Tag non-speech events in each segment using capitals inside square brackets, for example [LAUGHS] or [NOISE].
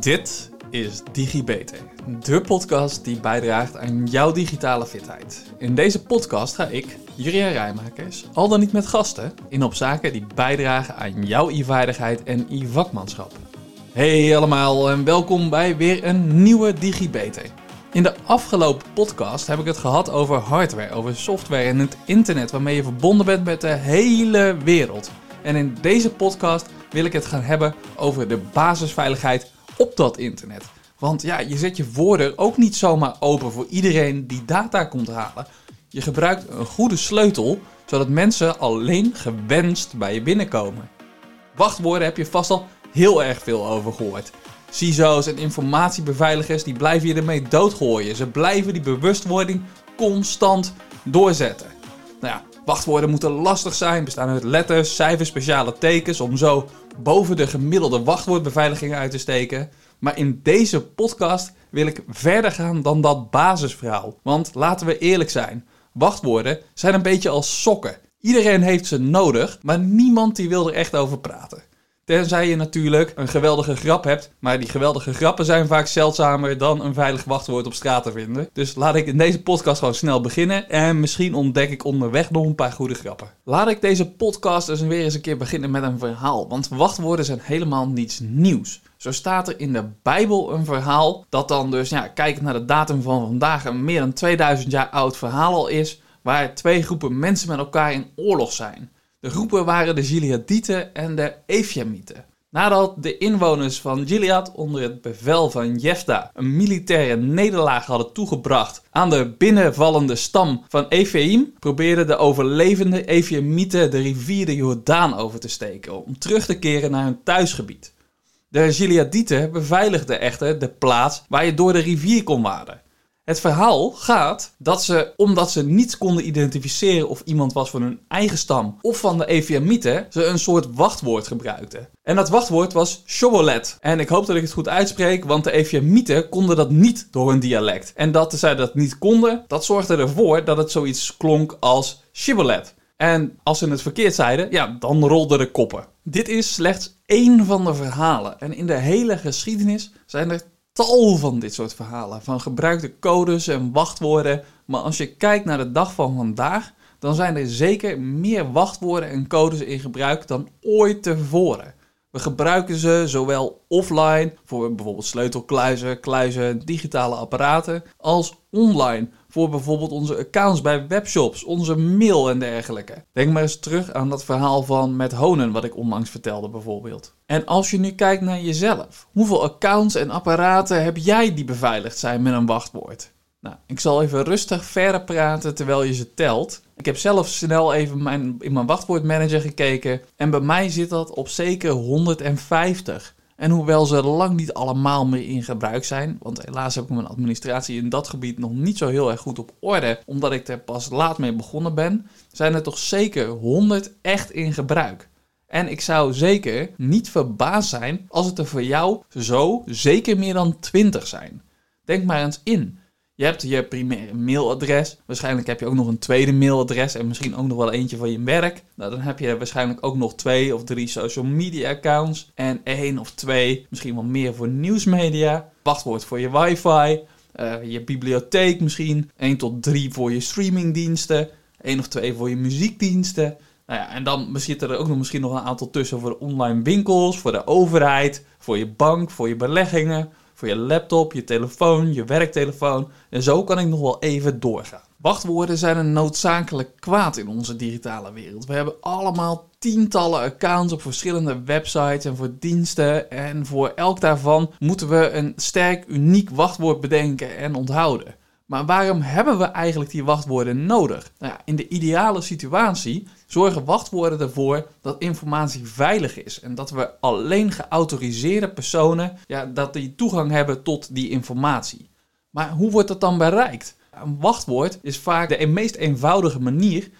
Dit is DigiBeter, de podcast die bijdraagt aan jouw digitale fitheid. In deze podcast ga ik, Jurian Rijmakers, al dan niet met gasten, in op zaken die bijdragen aan jouw e-vaardigheid en e-vakmanschap. Hey allemaal en welkom bij weer een nieuwe DigiBeter. In de afgelopen podcast heb ik het gehad over hardware, over software en het internet waarmee je verbonden bent met de hele wereld. En in deze podcast wil ik het gaan hebben over de basisveiligheid op dat internet. Want ja, je zet je woorden ook niet zomaar open voor iedereen die data komt halen. Je gebruikt een goede sleutel, zodat mensen alleen gewenst bij je binnenkomen. Wachtwoorden heb je vast al heel erg veel over gehoord. CISO's en informatiebeveiligers die blijven je ermee doodgooien. Ze blijven die bewustwording constant doorzetten. Nou ja, wachtwoorden moeten lastig zijn, bestaan uit letters, cijfers, speciale tekens om zo boven de gemiddelde wachtwoordbeveiliging uit te steken. Maar in deze podcast wil ik verder gaan dan dat basisverhaal. Want laten we eerlijk zijn, wachtwoorden zijn een beetje als sokken. Iedereen heeft ze nodig, maar niemand die wil er echt over praten. Tenzij je natuurlijk een geweldige grap hebt. Maar die geweldige grappen zijn vaak zeldzamer dan een veilig wachtwoord op straat te vinden. Dus laat ik in deze podcast gewoon snel beginnen. En misschien ontdek ik onderweg nog een paar goede grappen. Laat ik deze podcast dus weer eens een keer beginnen met een verhaal. Want wachtwoorden zijn helemaal niets nieuws. Zo staat er in de Bijbel een verhaal dat dan dus, ja, kijkend naar de datum van vandaag, een meer dan 2000 jaar oud verhaal al is. Waar twee groepen mensen met elkaar in oorlog zijn. De groepen waren de Gileadieten en de Ephraimieten. Nadat de inwoners van Gilead onder het bevel van Jefta een militaire nederlaag hadden toegebracht aan de binnenvallende stam van Ephraim, probeerden de overlevende Ephraimieten de rivier de Jordaan over te steken om terug te keren naar hun thuisgebied. De Gileadieten beveiligden echter de plaats waar je door de rivier kon waden. Het verhaal gaat dat ze, omdat ze niet konden identificeren of iemand was van hun eigen stam of van de Eviamieten, ze een soort wachtwoord gebruikten. En dat wachtwoord was Shobolet. En ik hoop dat ik het goed uitspreek, want de Eviamieten konden dat niet door hun dialect. En dat zij dat niet konden, dat zorgde ervoor dat het zoiets klonk als Shibboleth. En als ze het verkeerd zeiden, ja, dan rolden de koppen. Dit is slechts één van de verhalen. En in de hele geschiedenis zijn er tal van dit soort verhalen. Van gebruikte codes en wachtwoorden. Maar als je kijkt naar de dag van vandaag, dan zijn er zeker meer wachtwoorden en codes in gebruik dan ooit tevoren. We gebruiken ze zowel offline voor bijvoorbeeld sleutelkluizen, kluizen, digitale apparaten, als online voor bijvoorbeeld onze accounts bij webshops, onze mail en dergelijke. Denk maar eens terug aan dat verhaal van met Honen wat ik onlangs vertelde bijvoorbeeld. En als je nu kijkt naar jezelf, hoeveel accounts en apparaten heb jij die beveiligd zijn met een wachtwoord? Nou, ik zal even rustig verder praten terwijl je ze telt. Ik heb zelf snel even mijn, in mijn wachtwoordmanager gekeken en bij mij zit dat op zeker 150. En hoewel ze lang niet allemaal meer in gebruik zijn, want helaas heb ik mijn administratie in dat gebied nog niet zo heel erg goed op orde, omdat ik er pas laat mee begonnen ben, zijn er toch zeker 100 echt in gebruik. En ik zou zeker niet verbaasd zijn als het er voor jou zo zeker meer dan 20 zijn. Denk maar eens in. Je hebt je primaire mailadres. Waarschijnlijk heb je ook nog een tweede mailadres en misschien ook nog wel eentje van je werk. Nou, dan heb je waarschijnlijk ook nog twee of drie social media accounts. En één of twee, misschien wel meer voor nieuwsmedia. Wachtwoord voor je wifi. Uh, je bibliotheek misschien. 1 tot 3 voor je streamingdiensten. 1 of 2 voor je muziekdiensten. Nou ja, en dan zitten er ook nog misschien nog een aantal tussen voor online winkels, voor de overheid, voor je bank, voor je beleggingen voor je laptop, je telefoon, je werktelefoon. En zo kan ik nog wel even doorgaan. Wachtwoorden zijn een noodzakelijk kwaad in onze digitale wereld. We hebben allemaal tientallen accounts op verschillende websites en voor diensten. En voor elk daarvan moeten we een sterk, uniek wachtwoord bedenken en onthouden. Maar waarom hebben we eigenlijk die wachtwoorden nodig? Nou ja, in de ideale situatie zorgen wachtwoorden ervoor dat informatie veilig is en dat we alleen geautoriseerde personen ja, dat die toegang hebben tot die informatie. Maar hoe wordt dat dan bereikt? Een wachtwoord is vaak de meest eenvoudige manier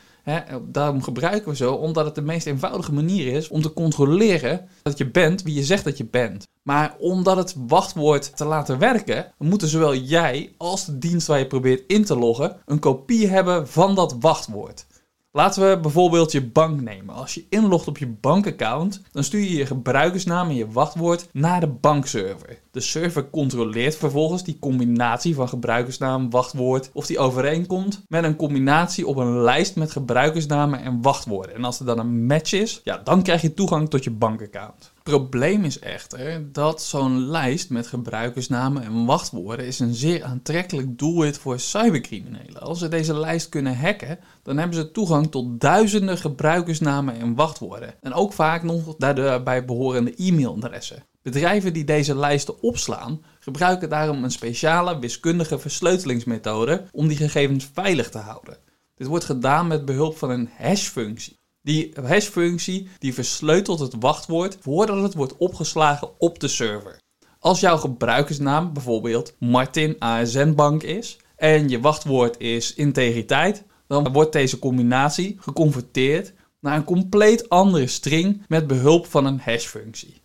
daarom gebruiken we zo, omdat het de meest eenvoudige manier is om te controleren dat je bent wie je zegt dat je bent. Maar om dat het wachtwoord te laten werken, moeten zowel jij als de dienst waar je probeert in te loggen een kopie hebben van dat wachtwoord. Laten we bijvoorbeeld je bank nemen. Als je inlogt op je bankaccount, dan stuur je je gebruikersnaam en je wachtwoord naar de bankserver. De server controleert vervolgens die combinatie van gebruikersnaam, wachtwoord of die overeenkomt met een combinatie op een lijst met gebruikersnamen en wachtwoorden. En als er dan een match is, ja, dan krijg je toegang tot je bankaccount probleem is echter dat zo'n lijst met gebruikersnamen en wachtwoorden is een zeer aantrekkelijk doelwit voor cybercriminelen. Als ze deze lijst kunnen hacken, dan hebben ze toegang tot duizenden gebruikersnamen en wachtwoorden. En ook vaak nog daarbij behorende e-mailadressen. Bedrijven die deze lijsten opslaan, gebruiken daarom een speciale wiskundige versleutelingsmethode om die gegevens veilig te houden. Dit wordt gedaan met behulp van een hashfunctie. Die hashfunctie die versleutelt het wachtwoord voordat het wordt opgeslagen op de server. Als jouw gebruikersnaam bijvoorbeeld Martin ASN Bank is en je wachtwoord is integriteit, dan wordt deze combinatie geconverteerd naar een compleet andere string met behulp van een hashfunctie.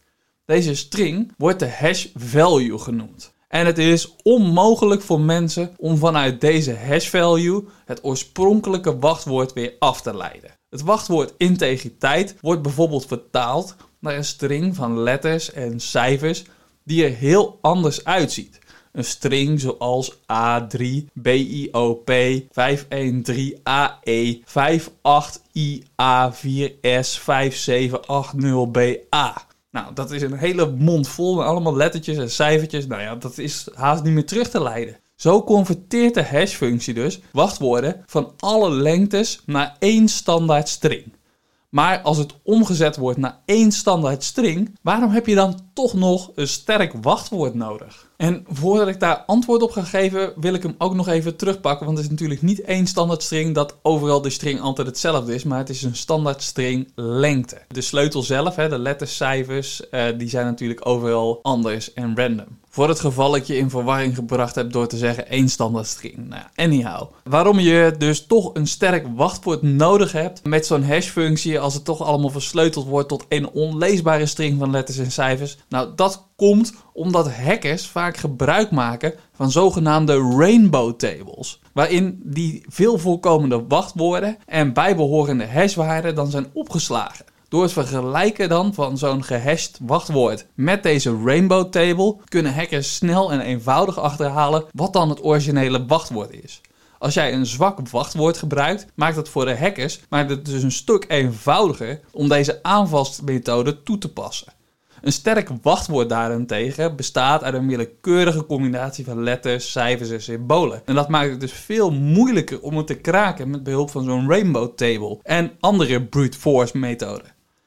Deze string wordt de hash value genoemd. En het is onmogelijk voor mensen om vanuit deze hash value het oorspronkelijke wachtwoord weer af te leiden. Het wachtwoord integriteit wordt bijvoorbeeld vertaald naar een string van letters en cijfers die er heel anders uitziet. Een string zoals A3, BIOP, 513AE, 58IA4S, 5780BA. Nou, dat is een hele mond vol met allemaal lettertjes en cijfertjes. Nou ja, dat is haast niet meer terug te leiden. Zo converteert de hashfunctie dus wachtwoorden van alle lengtes naar één standaard string. Maar als het omgezet wordt naar één standaard string, waarom heb je dan toch nog een sterk wachtwoord nodig? En voordat ik daar antwoord op ga geven, wil ik hem ook nog even terugpakken. Want het is natuurlijk niet één standaard string dat overal de string altijd hetzelfde is. Maar het is een standaard string lengte. De sleutel zelf, de letters, cijfers, eh, die zijn natuurlijk overal anders en random. Voor het geval ik je in verwarring gebracht heb door te zeggen één standaard string. Nou, anyhow. Waarom je dus toch een sterk wachtwoord nodig hebt met zo'n hashfunctie als het toch allemaal versleuteld wordt tot één onleesbare string van letters en cijfers. Nou, dat komt omdat hackers vaak gebruik maken van zogenaamde rainbow tables. Waarin die veel voorkomende wachtwoorden en bijbehorende hashwaarden dan zijn opgeslagen. Door het vergelijken dan van zo'n gehashed wachtwoord met deze rainbow table kunnen hackers snel en eenvoudig achterhalen wat dan het originele wachtwoord is. Als jij een zwak wachtwoord gebruikt, maakt het voor de hackers maakt het dus een stuk eenvoudiger om deze aanvalsmethode toe te passen. Een sterk wachtwoord daarentegen bestaat uit een willekeurige combinatie van letters, cijfers en symbolen. En dat maakt het dus veel moeilijker om het te kraken met behulp van zo'n rainbow table en andere brute force methoden.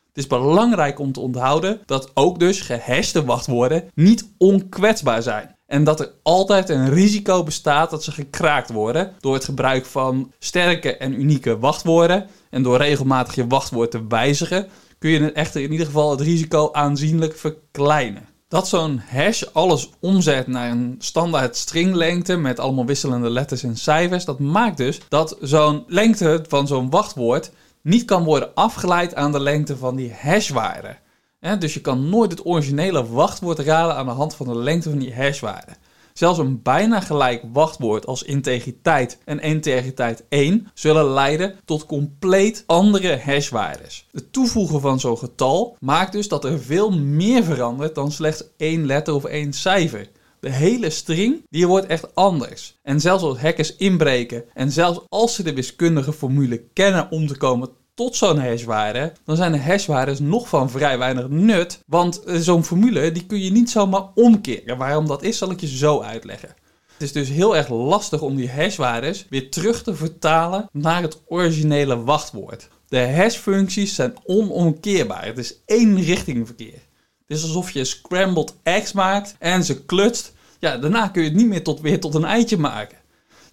Het is belangrijk om te onthouden dat ook dus gehashte wachtwoorden niet onkwetsbaar zijn. En dat er altijd een risico bestaat dat ze gekraakt worden door het gebruik van sterke en unieke wachtwoorden. En door regelmatig je wachtwoord te wijzigen, kun je echter in ieder geval het risico aanzienlijk verkleinen. Dat zo'n hash alles omzet naar een standaard stringlengte met allemaal wisselende letters en cijfers, dat maakt dus dat zo'n lengte van zo'n wachtwoord niet kan worden afgeleid aan de lengte van die hashwaarde. Dus je kan nooit het originele wachtwoord raden aan de hand van de lengte van die hashwaarde. Zelfs een bijna gelijk wachtwoord als integriteit en integriteit 1 zullen leiden tot compleet andere hashwaardes. Het toevoegen van zo'n getal maakt dus dat er veel meer verandert dan slechts één letter of één cijfer. De hele string, die wordt echt anders. En zelfs als hackers inbreken en zelfs als ze de wiskundige formule kennen om te komen tot zo'n hashwaarde, dan zijn de hashwaardes nog van vrij weinig nut. Want eh, zo'n formule die kun je niet zomaar omkeren. Waarom dat is, zal ik je zo uitleggen. Het is dus heel erg lastig om die hashwaardes weer terug te vertalen naar het originele wachtwoord. De hashfuncties zijn onomkeerbaar. Het is één richting verkeer. Het is alsof je scrambled eggs maakt en ze klutst. Ja, daarna kun je het niet meer tot, weer tot een eitje maken.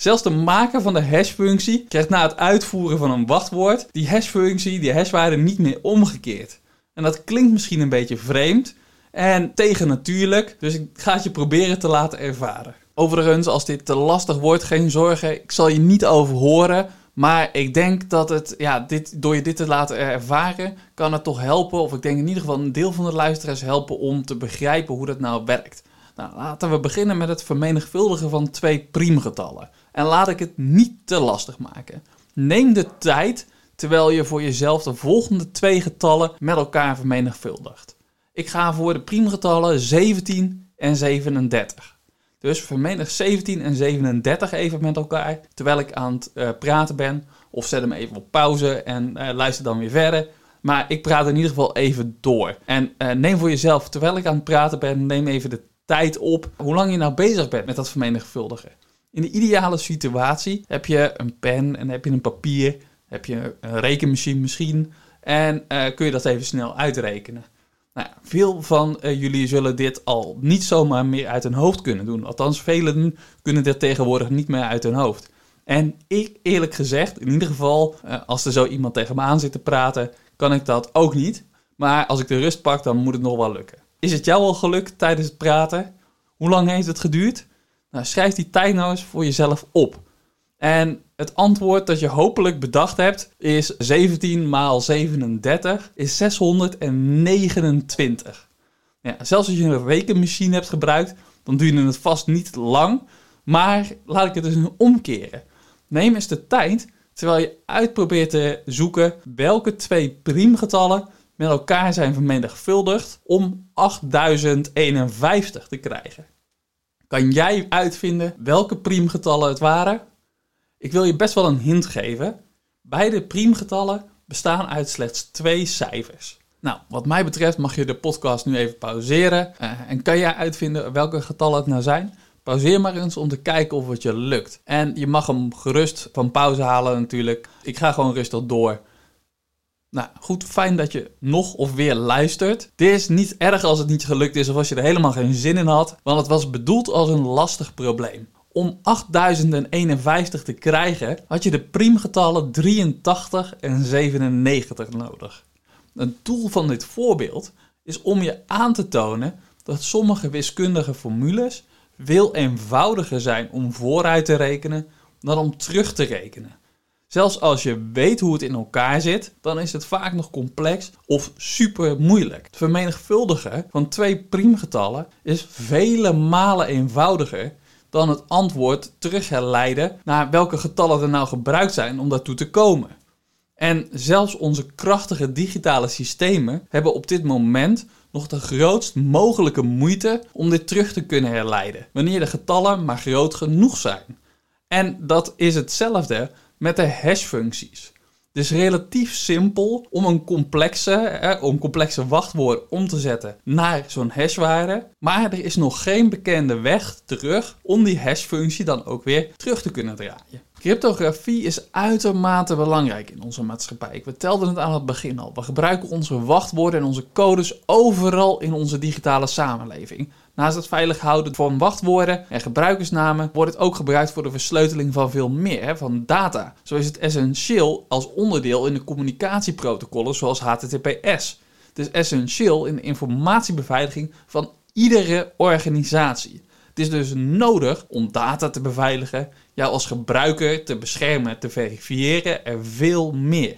Zelfs de maker van de hashfunctie krijgt na het uitvoeren van een wachtwoord die hashfunctie, die hashwaarde niet meer omgekeerd. En dat klinkt misschien een beetje vreemd en tegennatuurlijk, dus ik ga het je proberen te laten ervaren. Overigens, als dit te lastig wordt, geen zorgen, ik zal je niet overhoren. Maar ik denk dat het, ja, dit, door je dit te laten ervaren, kan het toch helpen. Of ik denk in ieder geval een deel van de luisteraars helpen om te begrijpen hoe dat nou werkt. Nou, laten we beginnen met het vermenigvuldigen van twee priemgetallen. En laat ik het niet te lastig maken. Neem de tijd terwijl je voor jezelf de volgende twee getallen met elkaar vermenigvuldigt. Ik ga voor de priemgetallen 17 en 37. Dus vermenig 17 en 37 even met elkaar terwijl ik aan het uh, praten ben. Of zet hem even op pauze en uh, luister dan weer verder. Maar ik praat in ieder geval even door. En uh, neem voor jezelf, terwijl ik aan het praten ben, neem even de tijd op hoe lang je nou bezig bent met dat vermenigvuldigen. In de ideale situatie heb je een pen en heb je een papier, heb je een rekenmachine misschien en uh, kun je dat even snel uitrekenen. Nou, veel van uh, jullie zullen dit al niet zomaar meer uit hun hoofd kunnen doen. Althans, velen kunnen dit tegenwoordig niet meer uit hun hoofd. En ik, eerlijk gezegd, in ieder geval, uh, als er zo iemand tegen me aan zit te praten, kan ik dat ook niet. Maar als ik de rust pak, dan moet het nog wel lukken. Is het jou al gelukt tijdens het praten? Hoe lang heeft het geduurd? Nou, schrijf die tijd nou eens voor jezelf op. En het antwoord dat je hopelijk bedacht hebt is 17 maal 37 is 629. Ja, zelfs als je een rekenmachine hebt gebruikt, dan duurde het vast niet lang. Maar laat ik het dus omkeren. Neem eens de tijd terwijl je uitprobeert te zoeken welke twee priemgetallen met elkaar zijn vermenigvuldigd om 8051 te krijgen. Kan jij uitvinden welke priemgetallen het waren? Ik wil je best wel een hint geven. Beide priemgetallen bestaan uit slechts twee cijfers. Nou, wat mij betreft mag je de podcast nu even pauzeren. Uh, en kan jij uitvinden welke getallen het nou zijn? Pauzeer maar eens om te kijken of het je lukt. En je mag hem gerust van pauze halen natuurlijk. Ik ga gewoon rustig door. Nou, goed, fijn dat je nog of weer luistert. Dit is niet erg als het niet gelukt is of als je er helemaal geen zin in had, want het was bedoeld als een lastig probleem. Om 8051 te krijgen had je de priemgetallen 83 en 97 nodig. Een doel van dit voorbeeld is om je aan te tonen dat sommige wiskundige formules veel eenvoudiger zijn om vooruit te rekenen dan om terug te rekenen. Zelfs als je weet hoe het in elkaar zit, dan is het vaak nog complex of super moeilijk. Het vermenigvuldigen van twee priemgetallen is vele malen eenvoudiger dan het antwoord terugherleiden naar welke getallen er nou gebruikt zijn om daartoe te komen. En zelfs onze krachtige digitale systemen hebben op dit moment nog de grootst mogelijke moeite om dit terug te kunnen herleiden, wanneer de getallen maar groot genoeg zijn. En dat is hetzelfde met de hashfuncties. Het is relatief simpel om een complexe, eh, om complexe wachtwoord om te zetten naar zo'n hashwaarde. Maar er is nog geen bekende weg terug om die hashfunctie dan ook weer terug te kunnen draaien. Cryptografie is uitermate belangrijk in onze maatschappij. Ik vertelde het aan het begin al. We gebruiken onze wachtwoorden en onze codes overal in onze digitale samenleving. Naast het veilig houden van wachtwoorden en gebruikersnamen wordt het ook gebruikt voor de versleuteling van veel meer, van data. Zo is het essentieel als onderdeel in de communicatieprotocollen zoals HTTPS. Het is essentieel in de informatiebeveiliging van iedere organisatie. Het is dus nodig om data te beveiligen, jou als gebruiker te beschermen, te verifiëren en veel meer.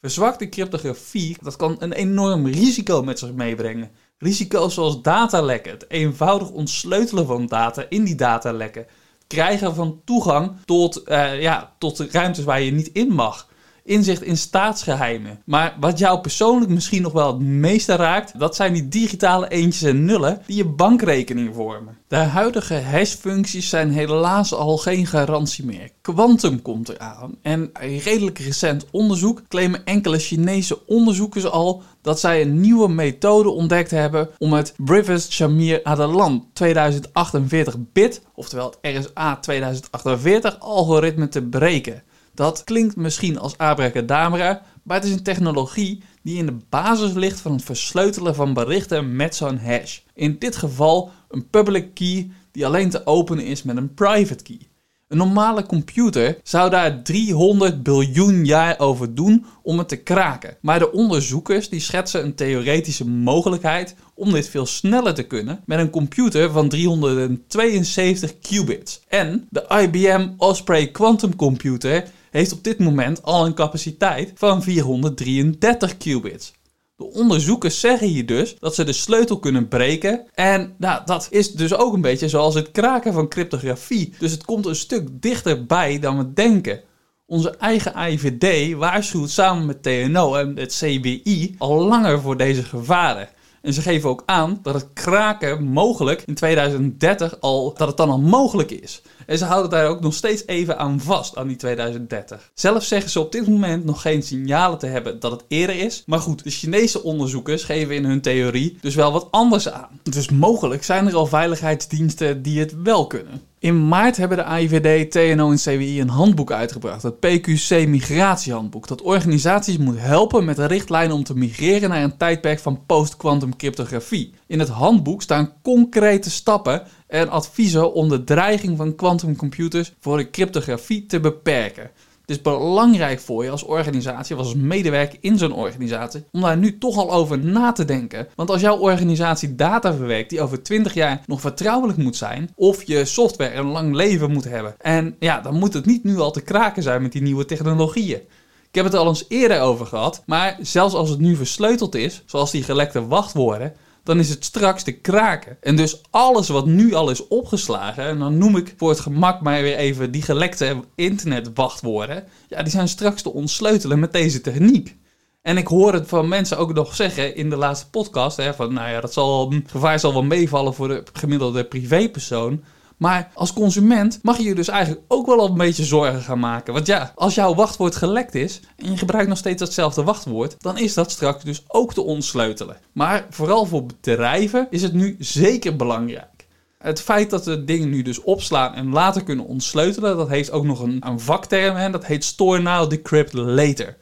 Verzwakte cryptografie dat kan een enorm risico met zich meebrengen. Risico's zoals datalekken, het eenvoudig ontsleutelen van data in die datalekken, krijgen van toegang tot, uh, ja, tot ruimtes waar je niet in mag inzicht in staatsgeheimen. Maar wat jou persoonlijk misschien nog wel het meeste raakt, dat zijn die digitale eentjes en nullen die je bankrekening vormen. De huidige hashfuncties zijn helaas al geen garantie meer. Quantum komt eraan en redelijk recent onderzoek claimen enkele Chinese onderzoekers al dat zij een nieuwe methode ontdekt hebben om het Rivers Shamir Adalan 2048-bit, oftewel het RSA 2048 algoritme te breken. Dat klinkt misschien als abracadabra, maar het is een technologie die in de basis ligt van het versleutelen van berichten met zo'n hash. In dit geval een public key die alleen te openen is met een private key. Een normale computer zou daar 300 biljoen jaar over doen om het te kraken. Maar de onderzoekers die schetsen een theoretische mogelijkheid om dit veel sneller te kunnen met een computer van 372 qubits. En de IBM Osprey Quantum Computer heeft op dit moment al een capaciteit van 433 qubits. De onderzoekers zeggen hier dus dat ze de sleutel kunnen breken. En nou, dat is dus ook een beetje zoals het kraken van cryptografie. Dus het komt een stuk dichterbij dan we denken. Onze eigen IVD waarschuwt samen met TNO en het CBI al langer voor deze gevaren. En ze geven ook aan dat het kraken mogelijk in 2030 al, dat het dan al mogelijk is. En ze houden daar ook nog steeds even aan vast, aan die 2030. Zelf zeggen ze op dit moment nog geen signalen te hebben dat het eerder is. Maar goed, de Chinese onderzoekers geven in hun theorie dus wel wat anders aan. Dus mogelijk zijn er al veiligheidsdiensten die het wel kunnen. In maart hebben de AIVD, TNO en CWI een handboek uitgebracht, het PQC Migratiehandboek, dat organisaties moet helpen met richtlijnen om te migreren naar een tijdperk van post-quantum cryptografie. In het handboek staan concrete stappen en adviezen om de dreiging van quantumcomputers voor de cryptografie te beperken. Het is belangrijk voor je als organisatie, als medewerker in zo'n organisatie, om daar nu toch al over na te denken. Want als jouw organisatie data verwerkt die over 20 jaar nog vertrouwelijk moet zijn, of je software een lang leven moet hebben, en ja, dan moet het niet nu al te kraken zijn met die nieuwe technologieën. Ik heb het al eens eerder over gehad, maar zelfs als het nu versleuteld is, zoals die gelekte wachtwoorden, dan is het straks te kraken. En dus alles wat nu al is opgeslagen, en dan noem ik voor het gemak maar weer even die gelekte internetwachtwoorden, ja, die zijn straks te ontsleutelen met deze techniek. En ik hoor het van mensen ook nog zeggen in de laatste podcast, hè, van nou ja, dat zal, gevaar zal wel meevallen voor de gemiddelde privépersoon. Maar als consument mag je je dus eigenlijk ook wel een beetje zorgen gaan maken. Want ja, als jouw wachtwoord gelekt is en je gebruikt nog steeds hetzelfde wachtwoord, dan is dat straks dus ook te ontsleutelen. Maar vooral voor bedrijven is het nu zeker belangrijk. Het feit dat we dingen nu dus opslaan en later kunnen ontsleutelen, dat heeft ook nog een, een vakterm dat heet Store Now, Decrypt Later.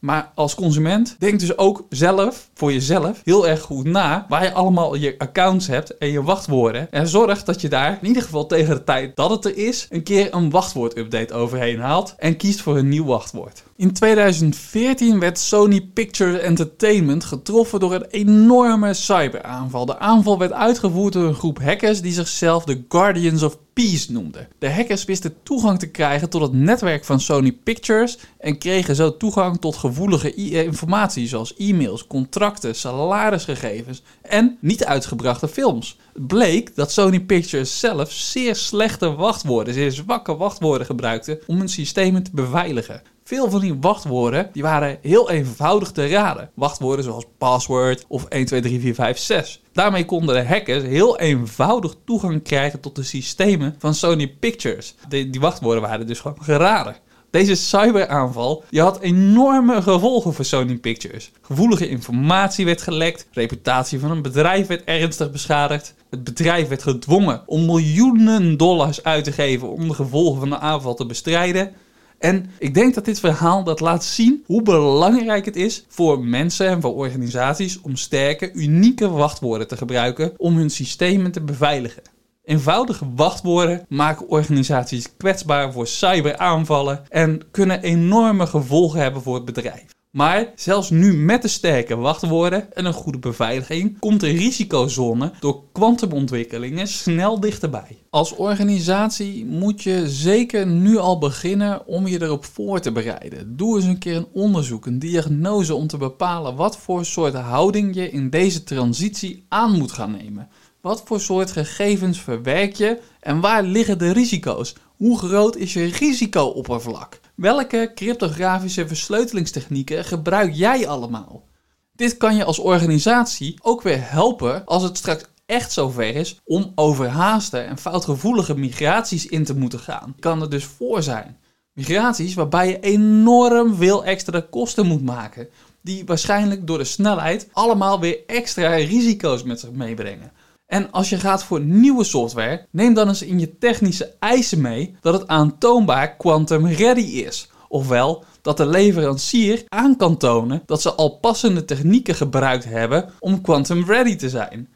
Maar als consument, denk dus ook zelf, voor jezelf, heel erg goed na waar je allemaal je accounts hebt en je wachtwoorden. En zorg dat je daar in ieder geval tegen de tijd dat het er is, een keer een wachtwoord-update overheen haalt en kiest voor een nieuw wachtwoord. In 2014 werd Sony Pictures Entertainment getroffen door een enorme cyberaanval. De aanval werd uitgevoerd door een groep hackers die zichzelf de Guardians of Peace noemden. De hackers wisten toegang te krijgen tot het netwerk van Sony Pictures en kregen zo toegang tot gevoelige informatie zoals e-mails, contracten, salarisgegevens en niet uitgebrachte films. Het bleek dat Sony Pictures zelf zeer slechte wachtwoorden, zeer zwakke wachtwoorden gebruikte om hun systemen te beveiligen. Veel van die wachtwoorden die waren heel eenvoudig te raden. Wachtwoorden zoals password of 123456. Daarmee konden de hackers heel eenvoudig toegang krijgen tot de systemen van Sony Pictures. die wachtwoorden waren dus gewoon geraden. Deze cyberaanval die had enorme gevolgen voor Sony Pictures. Gevoelige informatie werd gelekt, reputatie van een bedrijf werd ernstig beschadigd. Het bedrijf werd gedwongen om miljoenen dollars uit te geven om de gevolgen van de aanval te bestrijden. En ik denk dat dit verhaal dat laat zien hoe belangrijk het is voor mensen en voor organisaties om sterke, unieke wachtwoorden te gebruiken om hun systemen te beveiligen. Eenvoudige wachtwoorden maken organisaties kwetsbaar voor cyberaanvallen en kunnen enorme gevolgen hebben voor het bedrijf. Maar zelfs nu met de sterke wachtwoorden en een goede beveiliging komt de risicozone door kwantumontwikkelingen snel dichterbij. Als organisatie moet je zeker nu al beginnen om je erop voor te bereiden. Doe eens een keer een onderzoek, een diagnose om te bepalen wat voor soort houding je in deze transitie aan moet gaan nemen. Wat voor soort gegevens verwerk je en waar liggen de risico's? Hoe groot is je risicooppervlak? Welke cryptografische versleutelingstechnieken gebruik jij allemaal? Dit kan je als organisatie ook weer helpen als het straks echt zover is om overhaaste en foutgevoelige migraties in te moeten gaan. Kan er dus voor zijn. Migraties waarbij je enorm veel extra kosten moet maken, die waarschijnlijk door de snelheid allemaal weer extra risico's met zich meebrengen. En als je gaat voor nieuwe software, neem dan eens in je technische eisen mee dat het aantoonbaar quantum ready is. Ofwel dat de leverancier aan kan tonen dat ze al passende technieken gebruikt hebben om quantum ready te zijn.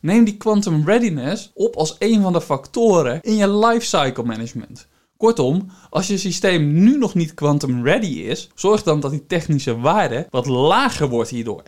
Neem die quantum readiness op als een van de factoren in je lifecycle management. Kortom, als je systeem nu nog niet quantum ready is, zorg dan dat die technische waarde wat lager wordt hierdoor.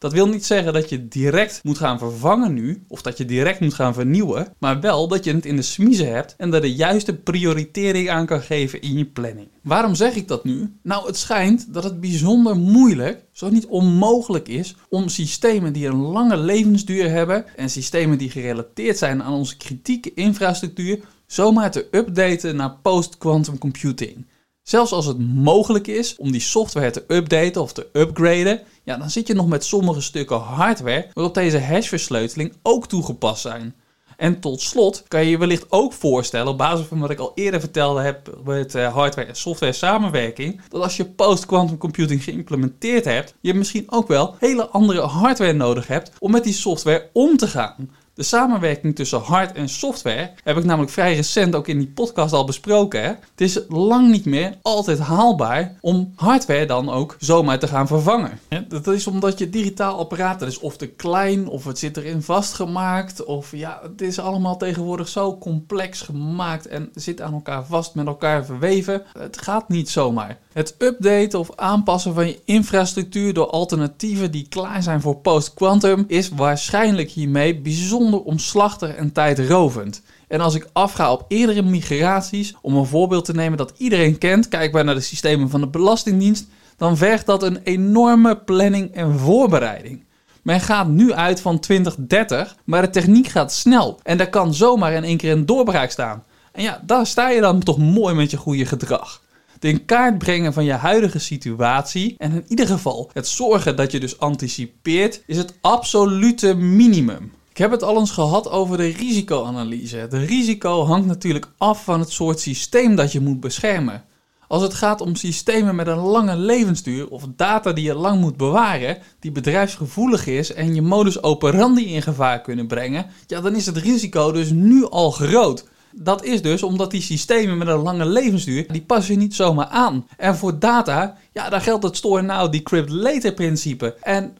Dat wil niet zeggen dat je direct moet gaan vervangen nu, of dat je direct moet gaan vernieuwen, maar wel dat je het in de smiezen hebt en dat de juiste prioritering aan kan geven in je planning. Waarom zeg ik dat nu? Nou, het schijnt dat het bijzonder moeilijk, zo niet onmogelijk is, om systemen die een lange levensduur hebben en systemen die gerelateerd zijn aan onze kritieke infrastructuur zomaar te updaten naar post-quantum computing. Zelfs als het mogelijk is om die software te updaten of te upgraden, ja, dan zit je nog met sommige stukken hardware waarop deze hashversleuteling ook toegepast zijn. En tot slot kan je je wellicht ook voorstellen, op basis van wat ik al eerder vertelde heb met eh, hardware en software samenwerking, dat als je post-quantum computing geïmplementeerd hebt, je misschien ook wel hele andere hardware nodig hebt om met die software om te gaan. De samenwerking tussen hard en software heb ik namelijk vrij recent ook in die podcast al besproken. Het is lang niet meer altijd haalbaar om hardware dan ook zomaar te gaan vervangen. Dat is omdat je digitaal apparaat is of te klein of het zit erin vastgemaakt of ja, het is allemaal tegenwoordig zo complex gemaakt en zit aan elkaar vast met elkaar verweven. Het gaat niet zomaar. Het updaten of aanpassen van je infrastructuur door alternatieven die klaar zijn voor post-quantum is waarschijnlijk hiermee bijzonder omslachtig en tijdrovend. En als ik afga op eerdere migraties, om een voorbeeld te nemen dat iedereen kent, kijk maar naar de systemen van de Belastingdienst, dan vergt dat een enorme planning en voorbereiding. Men gaat nu uit van 2030, maar de techniek gaat snel en daar kan zomaar in één keer een doorbraak staan. En ja, daar sta je dan toch mooi met je goede gedrag de in kaart brengen van je huidige situatie en in ieder geval het zorgen dat je dus anticipeert, is het absolute minimum. Ik heb het al eens gehad over de risicoanalyse. De risico hangt natuurlijk af van het soort systeem dat je moet beschermen. Als het gaat om systemen met een lange levensduur of data die je lang moet bewaren, die bedrijfsgevoelig is en je modus operandi in gevaar kunnen brengen, ja, dan is het risico dus nu al groot. Dat is dus omdat die systemen met een lange levensduur, die passen je niet zomaar aan. En voor data, ja, daar geldt het store now decrypt later principe. En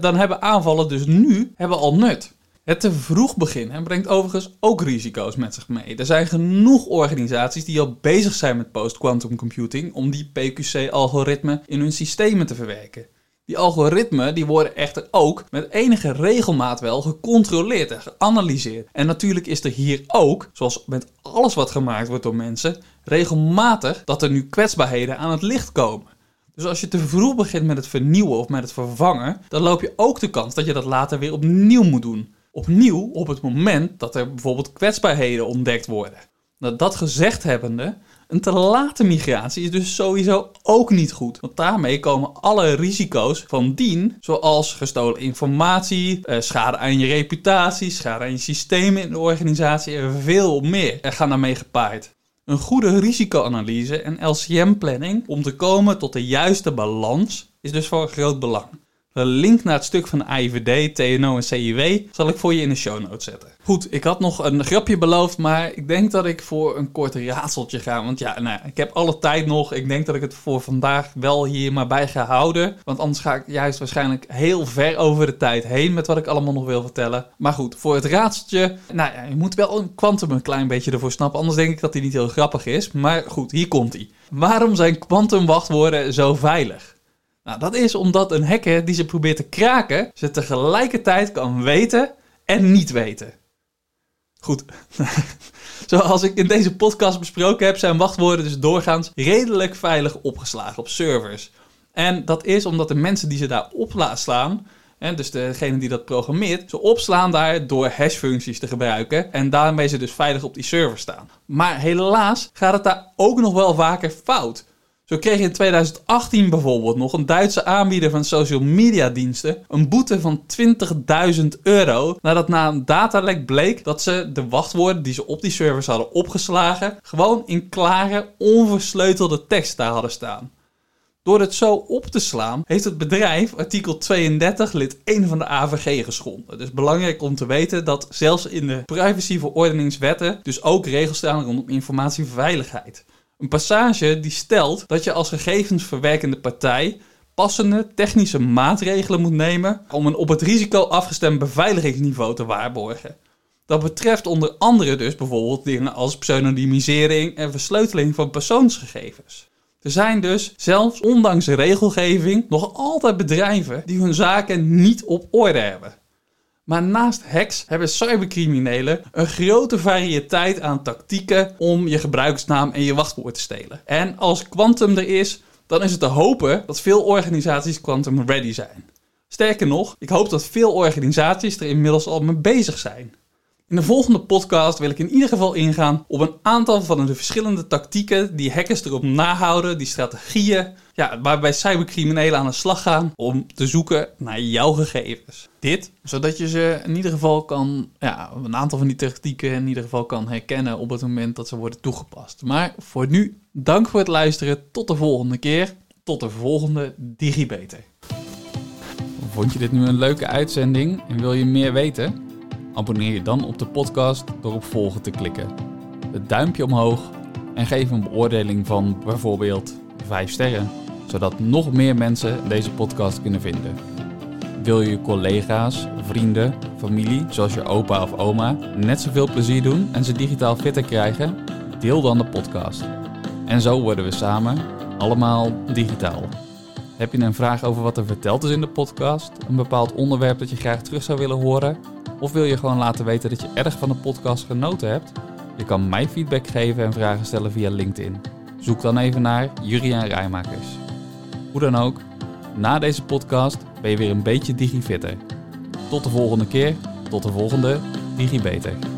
dan hebben aanvallen dus nu hebben al nut. Het te vroeg beginnen brengt overigens ook risico's met zich mee. Er zijn genoeg organisaties die al bezig zijn met post-quantum computing om die PQC-algoritmen in hun systemen te verwerken. Die algoritmen die worden echter ook met enige regelmaat wel gecontroleerd en geanalyseerd. En natuurlijk is er hier ook, zoals met alles wat gemaakt wordt door mensen, regelmatig dat er nu kwetsbaarheden aan het licht komen. Dus als je te vroeg begint met het vernieuwen of met het vervangen, dan loop je ook de kans dat je dat later weer opnieuw moet doen. Opnieuw op het moment dat er bijvoorbeeld kwetsbaarheden ontdekt worden. Nou, dat gezegd hebbende, een te late migratie is dus sowieso ook niet goed. Want daarmee komen alle risico's van dien, zoals gestolen informatie, eh, schade aan je reputatie, schade aan je systemen in de organisatie en veel meer er gaan daarmee gepaard. Een goede risicoanalyse en LCM-planning om te komen tot de juiste balans is dus van groot belang. De link naar het stuk van IVD, TNO en CIW zal ik voor je in de show notes zetten. Goed, ik had nog een grapje beloofd, maar ik denk dat ik voor een kort raadseltje ga. Want ja, nou, ik heb alle tijd nog. Ik denk dat ik het voor vandaag wel hier maar bij ga houden. Want anders ga ik juist waarschijnlijk heel ver over de tijd heen met wat ik allemaal nog wil vertellen. Maar goed, voor het raadseltje, nou ja, je moet wel een kwantum een klein beetje ervoor snappen. Anders denk ik dat hij niet heel grappig is. Maar goed, hier komt hij. Waarom zijn kwantumwachtwoorden zo veilig? Nou, dat is omdat een hacker die ze probeert te kraken, ze tegelijkertijd kan weten en niet weten. Goed. [LAUGHS] Zoals ik in deze podcast besproken heb, zijn wachtwoorden dus doorgaans redelijk veilig opgeslagen op servers. En dat is omdat de mensen die ze daar opslaan, dus degene die dat programmeert, ze opslaan daar door hashfuncties te gebruiken. En daarmee ze dus veilig op die server staan. Maar helaas gaat het daar ook nog wel vaker fout. Zo kreeg in 2018 bijvoorbeeld nog een Duitse aanbieder van social media diensten een boete van 20.000 euro nadat na een datalek bleek dat ze de wachtwoorden die ze op die servers hadden opgeslagen gewoon in klare, onversleutelde tekst daar hadden staan. Door het zo op te slaan, heeft het bedrijf artikel 32 lid 1 van de AVG geschonden. Het is belangrijk om te weten dat zelfs in de privacyverordeningswetten dus ook regels staan rondom informatieveiligheid. Een passage die stelt dat je als gegevensverwerkende partij passende technische maatregelen moet nemen om een op het risico afgestemd beveiligingsniveau te waarborgen. Dat betreft onder andere dus bijvoorbeeld dingen als pseudonymisering en versleuteling van persoonsgegevens. Er zijn dus, zelfs ondanks regelgeving, nog altijd bedrijven die hun zaken niet op orde hebben. Maar naast hacks hebben cybercriminelen een grote variëteit aan tactieken om je gebruikersnaam en je wachtwoord te stelen. En als Quantum er is, dan is het te hopen dat veel organisaties Quantum ready zijn. Sterker nog, ik hoop dat veel organisaties er inmiddels al mee bezig zijn. In de volgende podcast wil ik in ieder geval ingaan op een aantal van de verschillende tactieken die hackers erop nahouden, die strategieën, ja, waarbij cybercriminelen aan de slag gaan om te zoeken naar jouw gegevens. Dit, zodat je ze in ieder geval kan, ja, een aantal van die tactieken in ieder geval kan herkennen op het moment dat ze worden toegepast. Maar voor nu, dank voor het luisteren. Tot de volgende keer. Tot de volgende DigiBeter. Vond je dit nu een leuke uitzending en wil je meer weten? Abonneer je dan op de podcast door op volgen te klikken. Het duimpje omhoog en geef een beoordeling van bijvoorbeeld 5 sterren, zodat nog meer mensen deze podcast kunnen vinden. Wil je je collega's, vrienden, familie, zoals je opa of oma, net zoveel plezier doen en ze digitaal fitter krijgen? Deel dan de podcast. En zo worden we samen allemaal digitaal. Heb je een vraag over wat er verteld is in de podcast? Een bepaald onderwerp dat je graag terug zou willen horen? Of wil je gewoon laten weten dat je erg van de podcast genoten hebt? Je kan mij feedback geven en vragen stellen via LinkedIn. Zoek dan even naar Juriaan Rijmakers. Hoe dan ook, na deze podcast ben je weer een beetje digifitter. Tot de volgende keer, tot de volgende DigiBeter.